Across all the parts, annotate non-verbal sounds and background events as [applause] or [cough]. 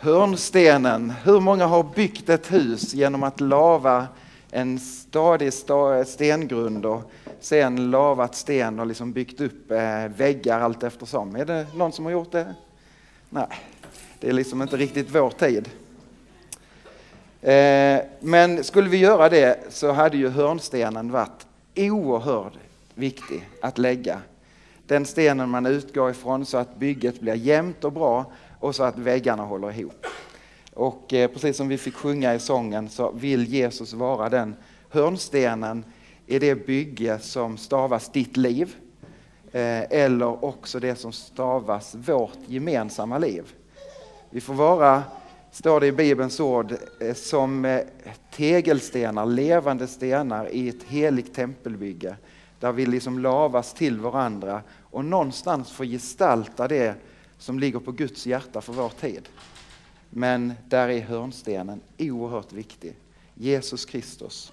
Hörnstenen. Hur många har byggt ett hus genom att lava en stadig stengrund och sen lavat sten och liksom byggt upp eh, väggar allt eftersom? Är det någon som har gjort det? Nej, det är liksom inte riktigt vår tid. Eh, men skulle vi göra det så hade ju hörnstenen varit oerhört viktig att lägga. Den stenen man utgår ifrån så att bygget blir jämnt och bra och så att väggarna håller ihop. Och eh, precis som vi fick sjunga i sången så vill Jesus vara den hörnstenen i det bygge som stavas ditt liv eh, eller också det som stavas vårt gemensamma liv. Vi får vara, står det i Bibelns ord, eh, som eh, tegelstenar, levande stenar i ett heligt tempelbygge där vi liksom lavas till varandra och någonstans få gestalta det som ligger på Guds hjärta för vår tid. Men där är hörnstenen oerhört viktig. Jesus Kristus.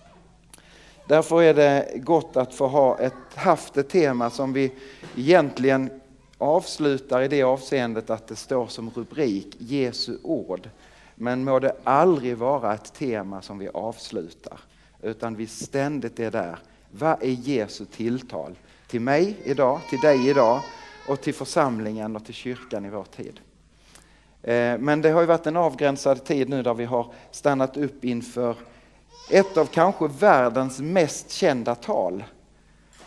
Därför är det gott att få ha ett, haft ett tema som vi egentligen avslutar i det avseendet att det står som rubrik Jesu ord. Men må det aldrig vara ett tema som vi avslutar, utan vi ständigt är där. Vad är Jesu tilltal? Till mig idag, till dig idag och till församlingen och till kyrkan i vår tid. Eh, men det har ju varit en avgränsad tid nu där vi har stannat upp inför ett av kanske världens mest kända tal,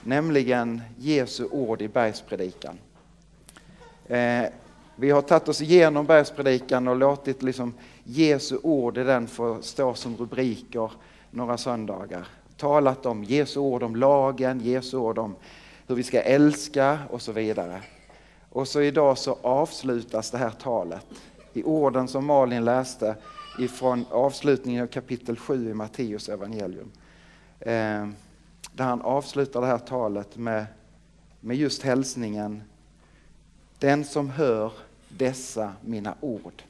nämligen Jesu ord i bergspredikan. Eh, vi har tagit oss igenom bergspredikan och låtit liksom Jesu ord i den få stå som rubriker några söndagar. Talat om Jesu ord om lagen, Jesu ord om hur vi ska älska och så vidare. Och så idag så avslutas det här talet i orden som Malin läste ifrån avslutningen av kapitel 7 i Matteus evangelium. Eh, där han avslutar det här talet med, med just hälsningen Den som hör dessa mina ord.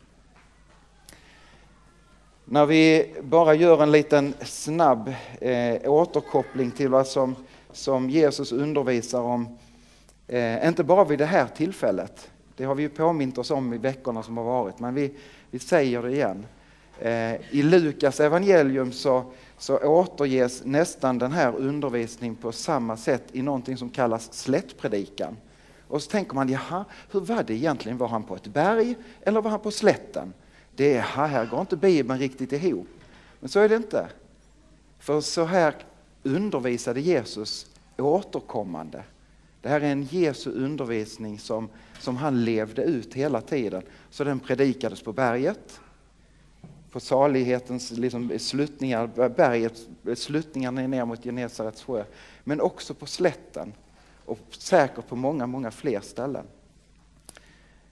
När vi bara gör en liten snabb eh, återkoppling till vad som, som Jesus undervisar om, eh, inte bara vid det här tillfället, det har vi påmint oss om i veckorna som har varit, men vi, vi säger det igen. Eh, I Lukas evangelium så, så återges nästan den här undervisningen på samma sätt i någonting som kallas slättpredikan. Och så tänker man, jaha, hur var det egentligen? Var han på ett berg eller var han på slätten? Det är, här går inte Bibeln riktigt ihop. Men så är det inte. För så här undervisade Jesus återkommande. Det här är en Jesu undervisning som, som han levde ut hela tiden. Så den predikades på berget, på salighetens liksom, sluttningar, berget, sluttningarna ner mot Genesarets sjö, men också på slätten och säkert på många, många fler ställen.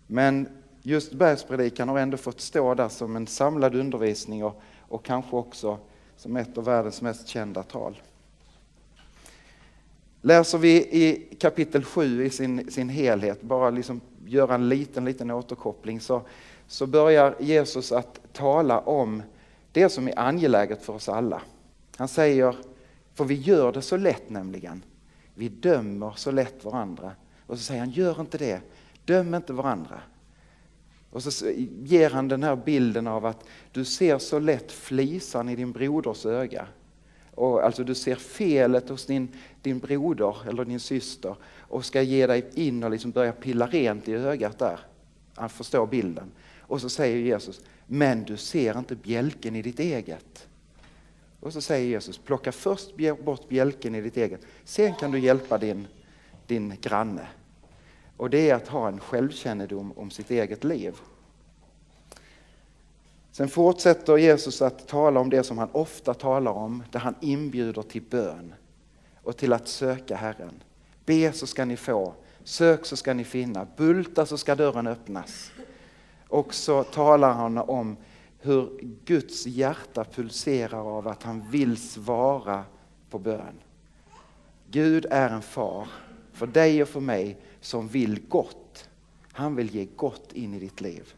Men just bergspredikan har ändå fått stå där som en samlad undervisning och, och kanske också som ett av världens mest kända tal. Läser vi i kapitel 7 i sin, sin helhet, bara liksom göra en liten, liten återkoppling, så, så börjar Jesus att tala om det som är angeläget för oss alla. Han säger, för vi gör det så lätt nämligen. Vi dömer så lätt varandra. Och så säger han, gör inte det. Döm inte varandra. Och så ger han den här bilden av att du ser så lätt flisan i din broders öga. Och alltså du ser felet hos din, din broder eller din syster och ska ge dig in och liksom börja pilla rent i ögat där. Han förstår bilden. Och så säger Jesus, men du ser inte bjälken i ditt eget. Och så säger Jesus, plocka först bort bjälken i ditt eget, sen kan du hjälpa din, din granne. Och det är att ha en självkännedom om sitt eget liv. Sen fortsätter Jesus att tala om det som han ofta talar om, där han inbjuder till bön och till att söka Herren. Be så ska ni få, sök så ska ni finna, bulta så ska dörren öppnas. Och så talar han om hur Guds hjärta pulserar av att han vill svara på bön. Gud är en far för dig och för mig som vill gott. Han vill ge gott in i ditt liv.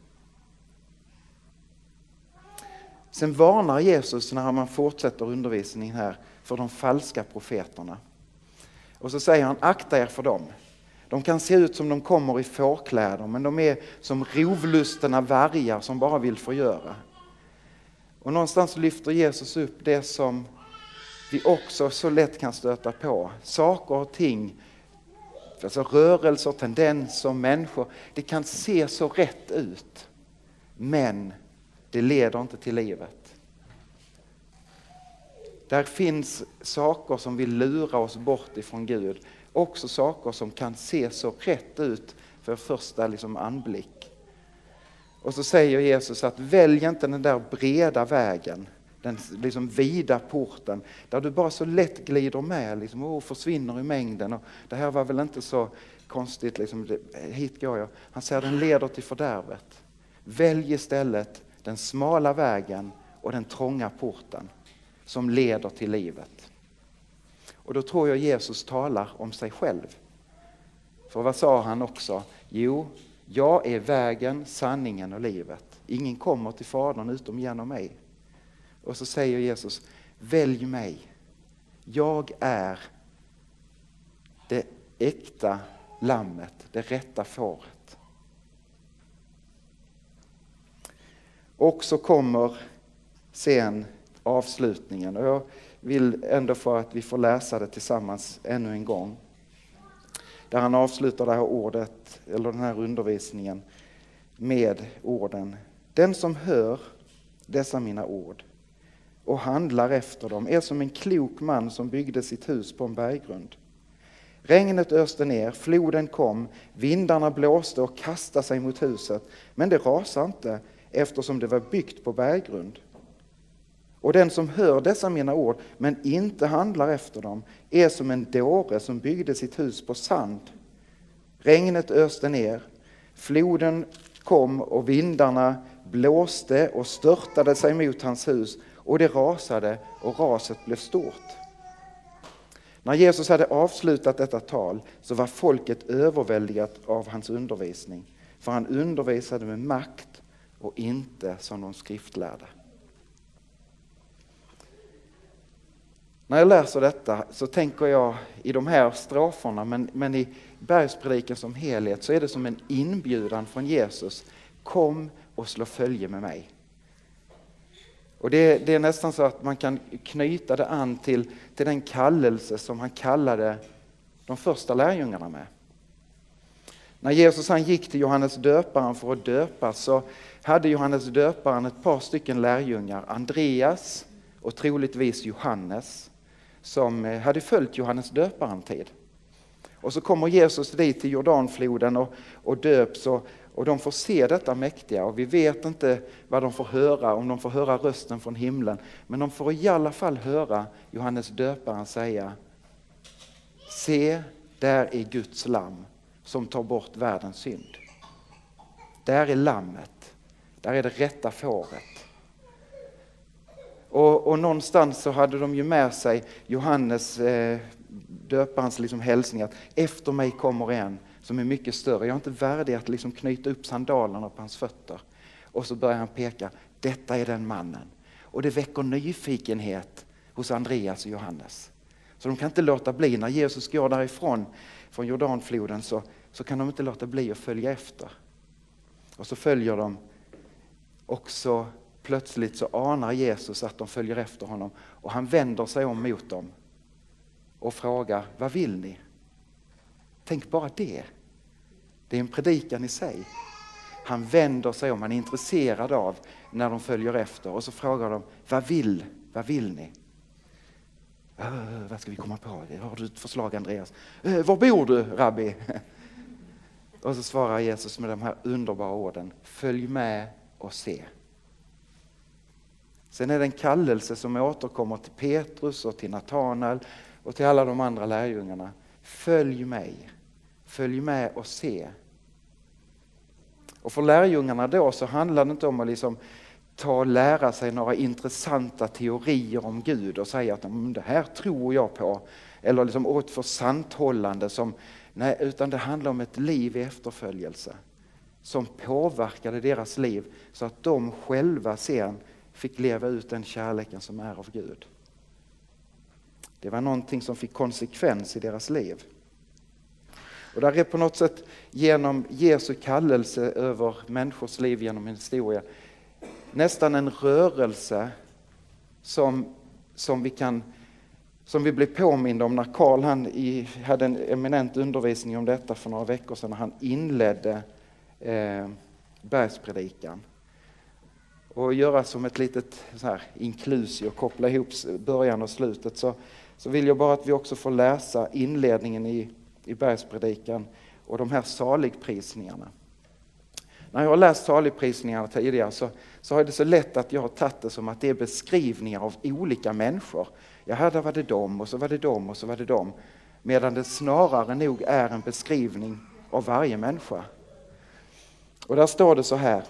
Sen varnar Jesus när man fortsätter undervisningen här för de falska profeterna. Och så säger han, akta er för dem. De kan se ut som de kommer i fårkläder men de är som rovlustna vargar som bara vill förgöra. Och någonstans lyfter Jesus upp det som vi också så lätt kan stöta på. Saker och ting, alltså rörelser, tendenser, människor. Det kan se så rätt ut. Men det leder inte till livet. Där finns saker som vill lura oss bort ifrån Gud. Också saker som kan se så rätt ut för första liksom anblick. Och så säger Jesus att välj inte den där breda vägen, den liksom vida porten, där du bara så lätt glider med liksom, och försvinner i mängden. Och det här var väl inte så konstigt, liksom, hit går jag. Han säger den leder till fördärvet. Välj istället den smala vägen och den trånga porten som leder till livet. Och då tror jag Jesus talar om sig själv. För vad sa han också? Jo, jag är vägen, sanningen och livet. Ingen kommer till Fadern utom genom mig. Och så säger Jesus, välj mig. Jag är det äkta lammet, det rätta fåret. Och så kommer sen avslutningen. Och jag vill ändå för att vi får läsa det tillsammans ännu en gång. Där han avslutar det här ordet, eller den här undervisningen med orden. Den som hör dessa mina ord och handlar efter dem är som en klok man som byggde sitt hus på en berggrund. Regnet öste ner, floden kom, vindarna blåste och kastade sig mot huset, men det rasade inte eftersom det var byggt på berggrund. Och den som hör dessa mina ord men inte handlar efter dem är som en dåre som byggde sitt hus på sand. Regnet öste ner, floden kom och vindarna blåste och störtade sig mot hans hus och det rasade och raset blev stort. När Jesus hade avslutat detta tal så var folket överväldigat av hans undervisning, för han undervisade med makt och inte som de skriftlärda. När jag läser detta så tänker jag i de här stroferna, men, men i bergspredikan som helhet, så är det som en inbjudan från Jesus. Kom och slå följe med mig. Och det, det, är nästan så att man kan knyta det an till, till den kallelse som han kallade de första lärjungarna med. När Jesus han gick till Johannes döparen för att döpas så hade Johannes döparen ett par stycken lärjungar, Andreas och troligtvis Johannes som eh, hade följt Johannes döparen tid. Och så kommer Jesus dit till Jordanfloden och, och döps och, och de får se detta mäktiga och vi vet inte vad de får höra, om de får höra rösten från himlen. Men de får i alla fall höra Johannes döparen säga Se, där är Guds lamm som tar bort världens synd. Där är lammet, där är det rätta fåret. Och, och någonstans så hade de ju med sig Johannes eh, döparens liksom hälsning att efter mig kommer en som är mycket större. Jag är inte värdig att liksom knyta upp sandalerna på hans fötter. Och så börjar han peka, detta är den mannen. Och det väcker nyfikenhet hos Andreas och Johannes. Så de kan inte låta bli, när Jesus går därifrån från Jordanfloden så, så kan de inte låta bli att följa efter. Och så följer de och så plötsligt så anar Jesus att de följer efter honom och han vänder sig om mot dem och frågar, vad vill ni? Tänk bara det. Det är en predikan i sig. Han vänder sig om, han är intresserad av när de följer efter och så frågar de, vad vill, vad vill ni? Äh, vad ska vi komma på? Har du ett förslag Andreas? Äh, var bor du rabbi? [laughs] och så svarar Jesus med de här underbara orden, följ med och se. Sen är det en kallelse som återkommer till Petrus och till Natanael och till alla de andra lärjungarna. Följ mig, följ med och se. Och för lärjungarna då så handlar det inte om att liksom ta och lära sig några intressanta teorier om Gud och säga att mm, det här tror jag på. Eller liksom ett försanthållande som, nej, utan det handlar om ett liv i efterföljelse som påverkade deras liv så att de själva sen fick leva ut den kärleken som är av Gud. Det var någonting som fick konsekvens i deras liv. Och där är på något sätt genom Jesu kallelse över människors liv genom historia nästan en rörelse som, som vi kan som vi blev påminda om när Karl han i, hade en eminent undervisning om detta för några veckor sedan när han inledde eh, bergspredikan. Och göra som ett litet så här, inklusio, koppla ihop början och slutet så, så vill jag bara att vi också får läsa inledningen i, i bergspredikan och de här saligprisningarna. När jag har läst saligprisningarna tidigare så, så har det så lätt att jag har tagit det som att det är beskrivningar av olika människor. Ja, här var det dem och så var det dem och så var det dem. Medan det snarare nog är en beskrivning av varje människa. Och där står det så här.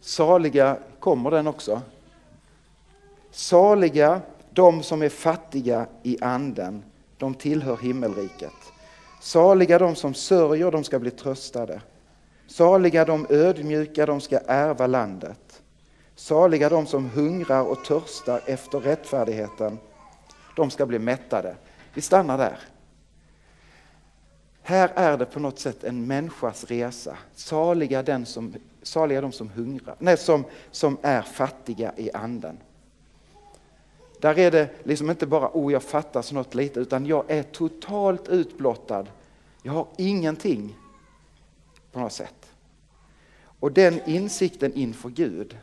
Saliga, kommer den också? Saliga de som är fattiga i anden, de tillhör himmelriket. Saliga de som sörjer, de ska bli tröstade. Saliga de ödmjuka, de ska ärva landet. Saliga de som hungrar och törstar efter rättfärdigheten, de ska bli mättade. Vi stannar där. Här är det på något sätt en människas resa. Saliga, den som, saliga de som hungrar, nej, som, som är fattiga i anden. Där är det liksom inte bara, oh jag fattas något lite, utan jag är totalt utblottad. Jag har ingenting på något sätt. Och den insikten inför Gud,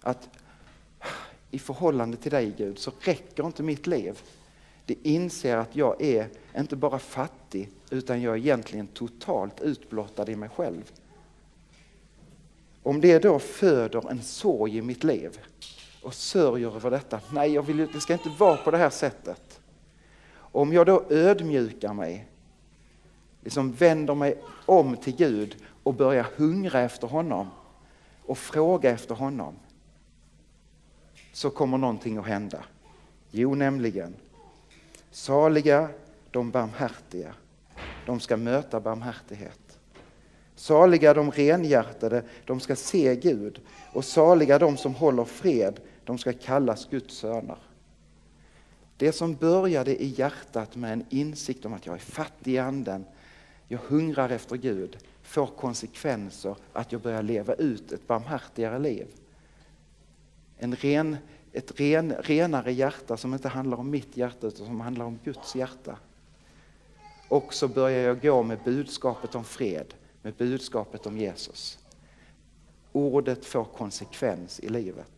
att i förhållande till dig Gud så räcker inte mitt liv. Det inser att jag är inte bara fattig utan jag är egentligen totalt utblottad i mig själv. Om det då föder en sorg i mitt liv och sörjer över detta. Nej, jag vill, det ska inte vara på det här sättet. Om jag då ödmjukar mig, liksom vänder mig om till Gud och börjar hungra efter honom och fråga efter honom så kommer någonting att hända. Jo, nämligen saliga de barmhärtiga, de ska möta barmhärtighet. Saliga de renhjärtade, de ska se Gud och saliga de som håller fred, de ska kallas Guds söner. Det som började i hjärtat med en insikt om att jag är fattig i anden, jag hungrar efter Gud, får konsekvenser att jag börjar leva ut ett barmhärtigare liv. En ren, ett ren, renare hjärta som inte handlar om mitt hjärta utan som handlar om Guds hjärta. Och så börjar jag gå med budskapet om fred, med budskapet om Jesus. Ordet får konsekvens i livet.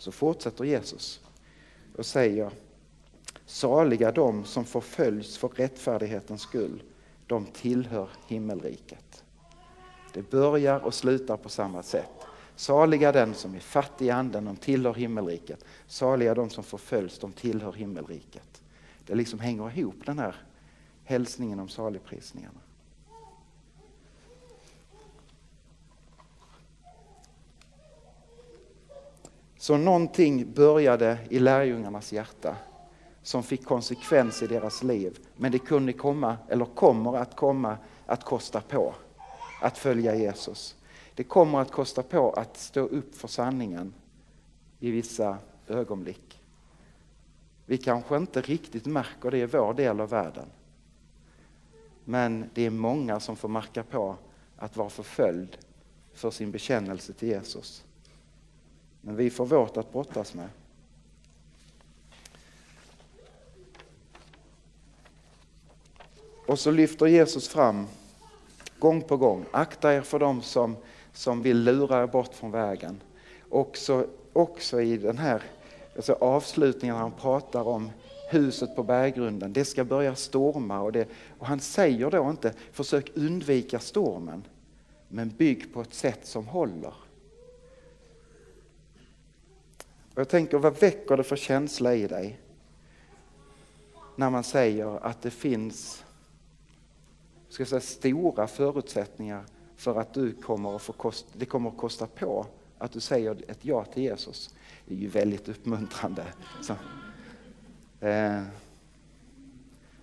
Så fortsätter Jesus och säger Saliga de som förföljs för rättfärdighetens skull, de tillhör himmelriket. Det börjar och slutar på samma sätt. Saliga den som är fattig i anden, de tillhör himmelriket. Saliga de som förföljs, de tillhör himmelriket. Det liksom hänger ihop den här hälsningen om saligprisningarna. Så någonting började i lärjungarnas hjärta som fick konsekvens i deras liv. Men det kunde komma, eller kommer att komma, att kosta på att följa Jesus. Det kommer att kosta på att stå upp för sanningen i vissa ögonblick. Vi kanske inte riktigt märker det i vår del av världen. Men det är många som får märka på att vara förföljd för sin bekännelse till Jesus. Men vi får vårt att brottas med. Och så lyfter Jesus fram gång på gång, akta er för dem som, som vill lura er bort från vägen. Också, också i den här alltså avslutningen när han pratar om huset på berggrunden, det ska börja storma och, det, och han säger då inte försök undvika stormen, men bygg på ett sätt som håller. Och jag tänker, vad väcker det för känsla i dig? När man säger att det finns ska säga, stora förutsättningar för att du kommer att få kost, det kommer att kosta på att du säger ett ja till Jesus. Det är ju väldigt uppmuntrande. Så, eh,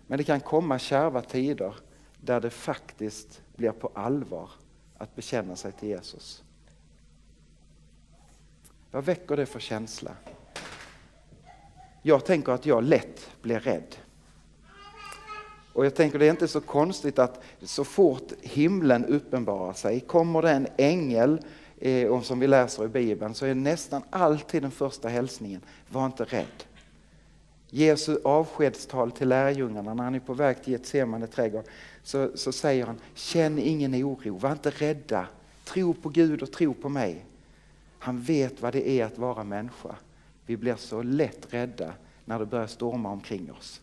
men det kan komma kärva tider där det faktiskt blir på allvar att bekänna sig till Jesus. Vad väcker det för känsla? Jag tänker att jag lätt blir rädd. Och jag tänker det är inte så konstigt att så fort himlen uppenbarar sig kommer det en ängel eh, och som vi läser i Bibeln så är nästan alltid den första hälsningen, var inte rädd. Jesu avskedstal till lärjungarna när han är på väg till Getsemane trädgård så, så säger han, känn ingen oro, var inte rädda, tro på Gud och tro på mig. Han vet vad det är att vara människa. Vi blir så lätt rädda när det börjar storma omkring oss.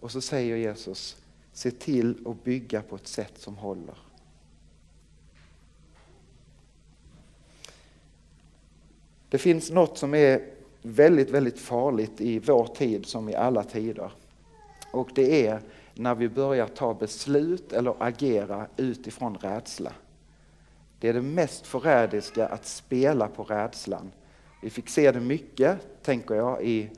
Och så säger Jesus, se till att bygga på ett sätt som håller. Det finns något som är väldigt, väldigt farligt i vår tid som i alla tider. Och det är när vi börjar ta beslut eller agera utifrån rädsla. Det är det mest förrädiska att spela på rädslan. Vi fick se det mycket, tänker jag, i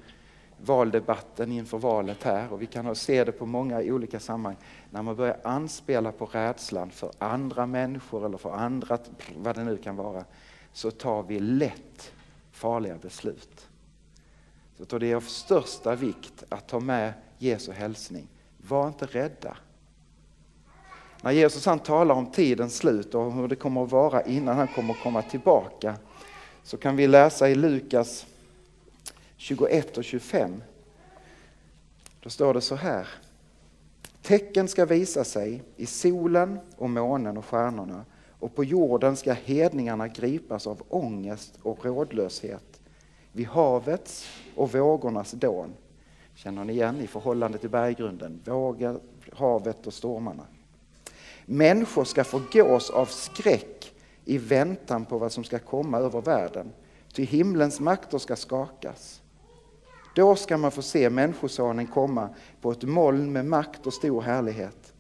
valdebatten inför valet här och vi kan se det på många olika sammanhang. När man börjar anspela på rädslan för andra människor eller för andra, vad det nu kan vara, så tar vi lätt farliga beslut. Så det är av största vikt att ta med Jesu hälsning. Var inte rädda. När Jesus han talar om tidens slut och hur det kommer att vara innan han kommer att komma tillbaka så kan vi läsa i Lukas 21 och 25. Då står det så här. Tecken ska visa sig i solen och månen och stjärnorna och på jorden ska hedningarna gripas av ångest och rådlöshet vid havets och vågornas dån. Känner ni igen i förhållande till berggrunden, vågor, havet och stormarna. Människor ska förgås av skräck i väntan på vad som ska komma över världen, ty himlens makter ska skakas. Då ska man få se Människosonen komma på ett moln med makt och stor härlighet.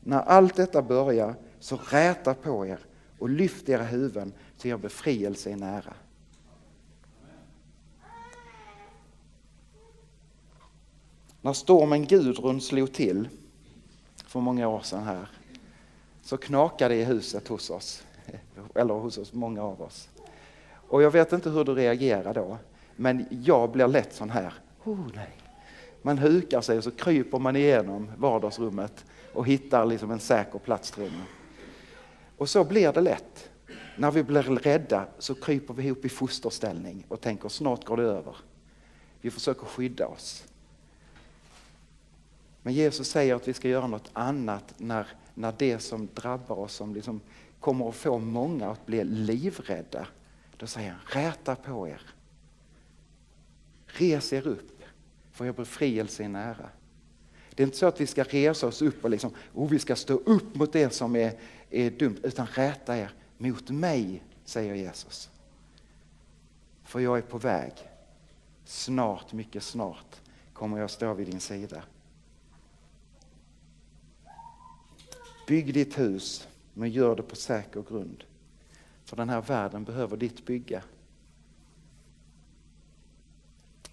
När allt detta börjar, så räta på er och lyft era huvuden, till er befrielse är nära. När stormen Gudrun slog till för många år sedan här, så knakade det i huset hos oss, [laughs] eller hos oss, många av oss. Och jag vet inte hur du reagerar då, men jag blir lätt sån här, oh, nej. Man hukar sig och så kryper man igenom vardagsrummet och hittar liksom en säker plats drömmen. Och så blir det lätt. När vi blir rädda så kryper vi ihop i fosterställning och tänker snart går det över. Vi försöker skydda oss. Men Jesus säger att vi ska göra något annat när, när det som drabbar oss, som liksom kommer att få många att bli livrädda. Då säger han, räta på er. Res er upp, för er befrielse är nära. Det är inte så att vi ska resa oss upp och liksom, oh, vi ska stå upp mot det som är, är dumt, utan räta er mot mig, säger Jesus. För jag är på väg. Snart, mycket snart, kommer jag stå vid din sida. Bygg ditt hus, men gör det på säker grund. För den här världen behöver ditt bygga.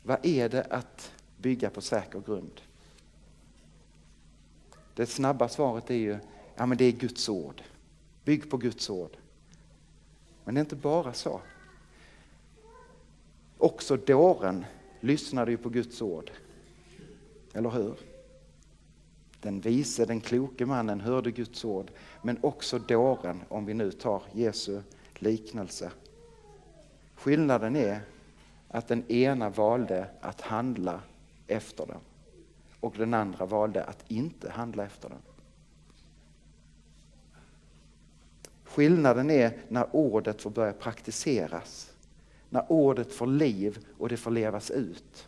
Vad är det att bygga på säker grund? Det snabba svaret är ju, ja men det är Guds ord. Bygg på Guds ord. Men det är inte bara så. Också dåren lyssnade ju på Guds ord. Eller hur? Den vise, den kloke mannen hörde Guds ord, men också dåren, om vi nu tar Jesu liknelse. Skillnaden är att den ena valde att handla efter den och den andra valde att inte handla efter den. Skillnaden är när ordet får börja praktiseras, när ordet får liv och det får levas ut.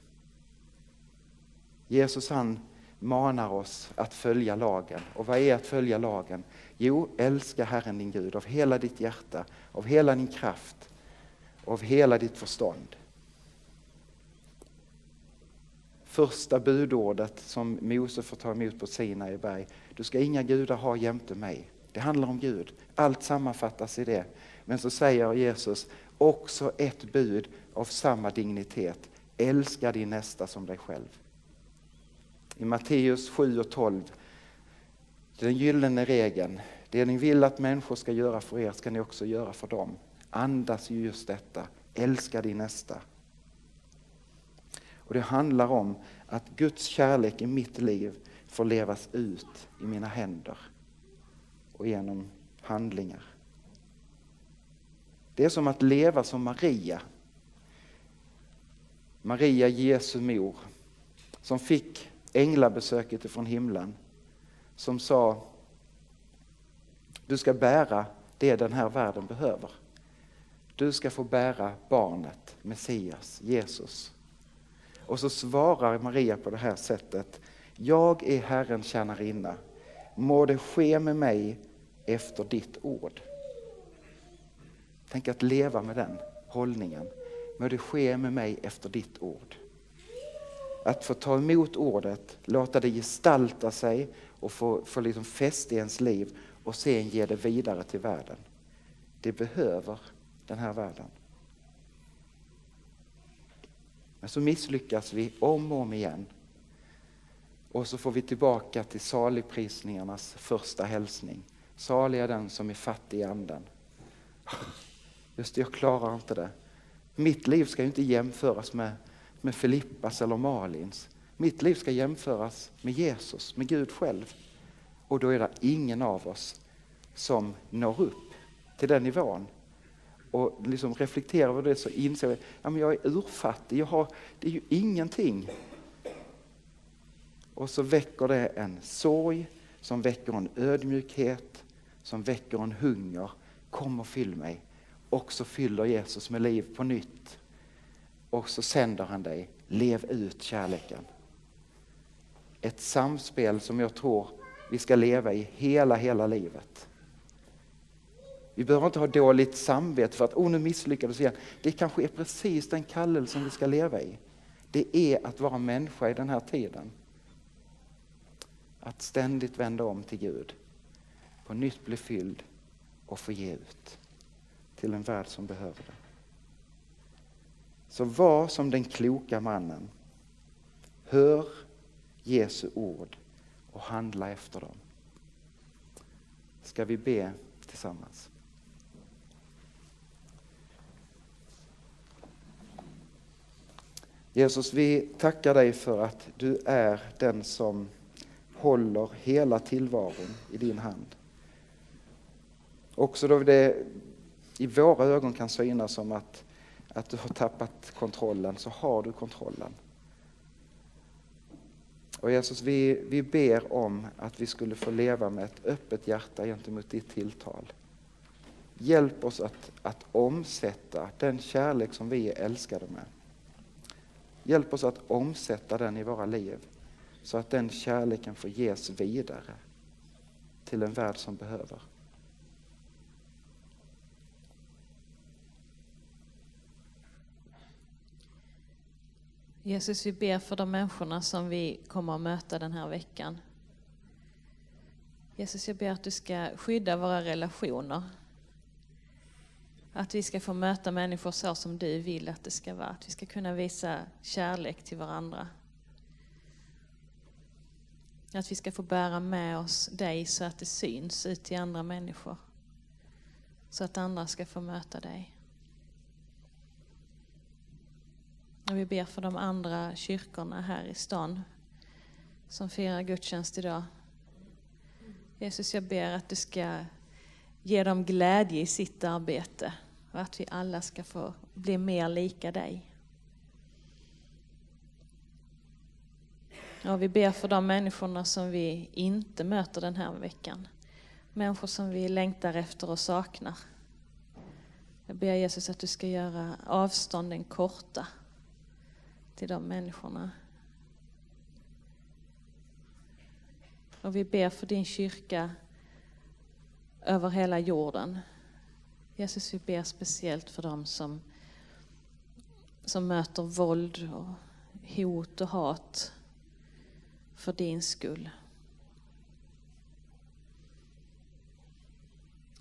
Jesus han manar oss att följa lagen. Och vad är att följa lagen? Jo, älska Herren din Gud av hela ditt hjärta, av hela din kraft, av hela ditt förstånd. Första budordet som Mose får ta emot på Sinai berg. Du ska inga gudar ha jämte mig. Det handlar om Gud. Allt sammanfattas i det. Men så säger Jesus också ett bud av samma dignitet. Älska din nästa som dig själv. I Matteus 7 och 12, den gyllene regeln. Det ni vill att människor ska göra för er ska ni också göra för dem. Andas ju just detta. Älska din nästa. Och Det handlar om att Guds kärlek i mitt liv får levas ut i mina händer och genom handlingar. Det är som att leva som Maria. Maria, Jesu mor, som fick änglabesöket från himlen, som sa du ska bära det den här världen behöver. Du ska få bära barnet, Messias, Jesus. Och så svarar Maria på det här sättet. Jag är Herrens tjänarinna. Må det ske med mig efter ditt ord. Tänk att leva med den hållningen. Må det ske med mig efter ditt ord. Att få ta emot ordet, låta det gestalta sig och få, få liksom fäste i ens liv och sen ge det vidare till världen. Det behöver den här världen. Men så misslyckas vi om och om igen. Och så får vi tillbaka till saligprisningarnas första hälsning. Salig är den som är fattig i anden. Just det, jag klarar inte det. Mitt liv ska ju inte jämföras med, med Filippas eller Malins. Mitt liv ska jämföras med Jesus, med Gud själv. Och då är det ingen av oss som når upp till den nivån. Och liksom reflekterar över det så inser vi, att jag är urfattig, jag har, det är ju ingenting. Och så väcker det en sorg, som väcker en ödmjukhet, som väcker en hunger. Kom och fyll mig. Och så fyller Jesus med liv på nytt. Och så sänder han dig, lev ut kärleken. Ett samspel som jag tror vi ska leva i hela, hela livet. Vi behöver inte ha dåligt samvete för att oh, nu misslyckades vi igen. Det kanske är precis den kallelsen vi ska leva i. Det är att vara människa i den här tiden. Att ständigt vända om till Gud. På nytt bli fylld och få ge ut till en värld som behöver det. Så var som den kloka mannen. Hör Jesu ord och handla efter dem. Ska vi be tillsammans? Jesus, vi tackar dig för att du är den som håller hela tillvaron i din hand. Också då det i våra ögon kan synas som att, att du har tappat kontrollen, så har du kontrollen. Och Jesus, vi, vi ber om att vi skulle få leva med ett öppet hjärta gentemot ditt tilltal. Hjälp oss att, att omsätta den kärlek som vi är älskade med. Hjälp oss att omsätta den i våra liv så att den kärleken får ges vidare till en värld som behöver. Jesus, vi ber för de människorna som vi kommer att möta den här veckan. Jesus, jag ber att du ska skydda våra relationer. Att vi ska få möta människor så som du vill att det ska vara. Att vi ska kunna visa kärlek till varandra. Att vi ska få bära med oss dig så att det syns ut till andra människor. Så att andra ska få möta dig. Och vi ber för de andra kyrkorna här i stan som firar gudstjänst idag. Jesus, jag ber att du ska ge dem glädje i sitt arbete och att vi alla ska få bli mer lika dig. Och vi ber för de människorna som vi inte möter den här veckan. Människor som vi längtar efter och saknar. Jag ber Jesus att du ska göra avstånden korta till de människorna. Och vi ber för din kyrka över hela jorden. Jesus, vi ber speciellt för dem som, som möter våld, och hot och hat för din skull.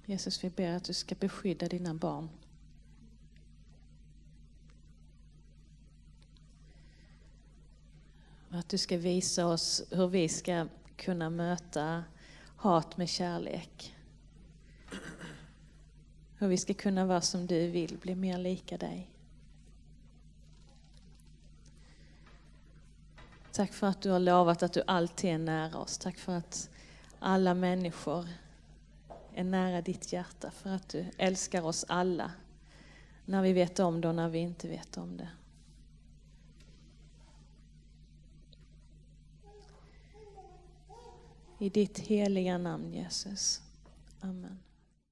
Jesus, vi ber att du ska beskydda dina barn. Du ska visa oss hur vi ska kunna möta hat med kärlek. Hur vi ska kunna vara som du vill, bli mer lika dig. Tack för att du har lovat att du alltid är nära oss. Tack för att alla människor är nära ditt hjärta. För att du älskar oss alla. När vi vet om det och när vi inte vet om det. I ditt heliga namn Jesus. Amen.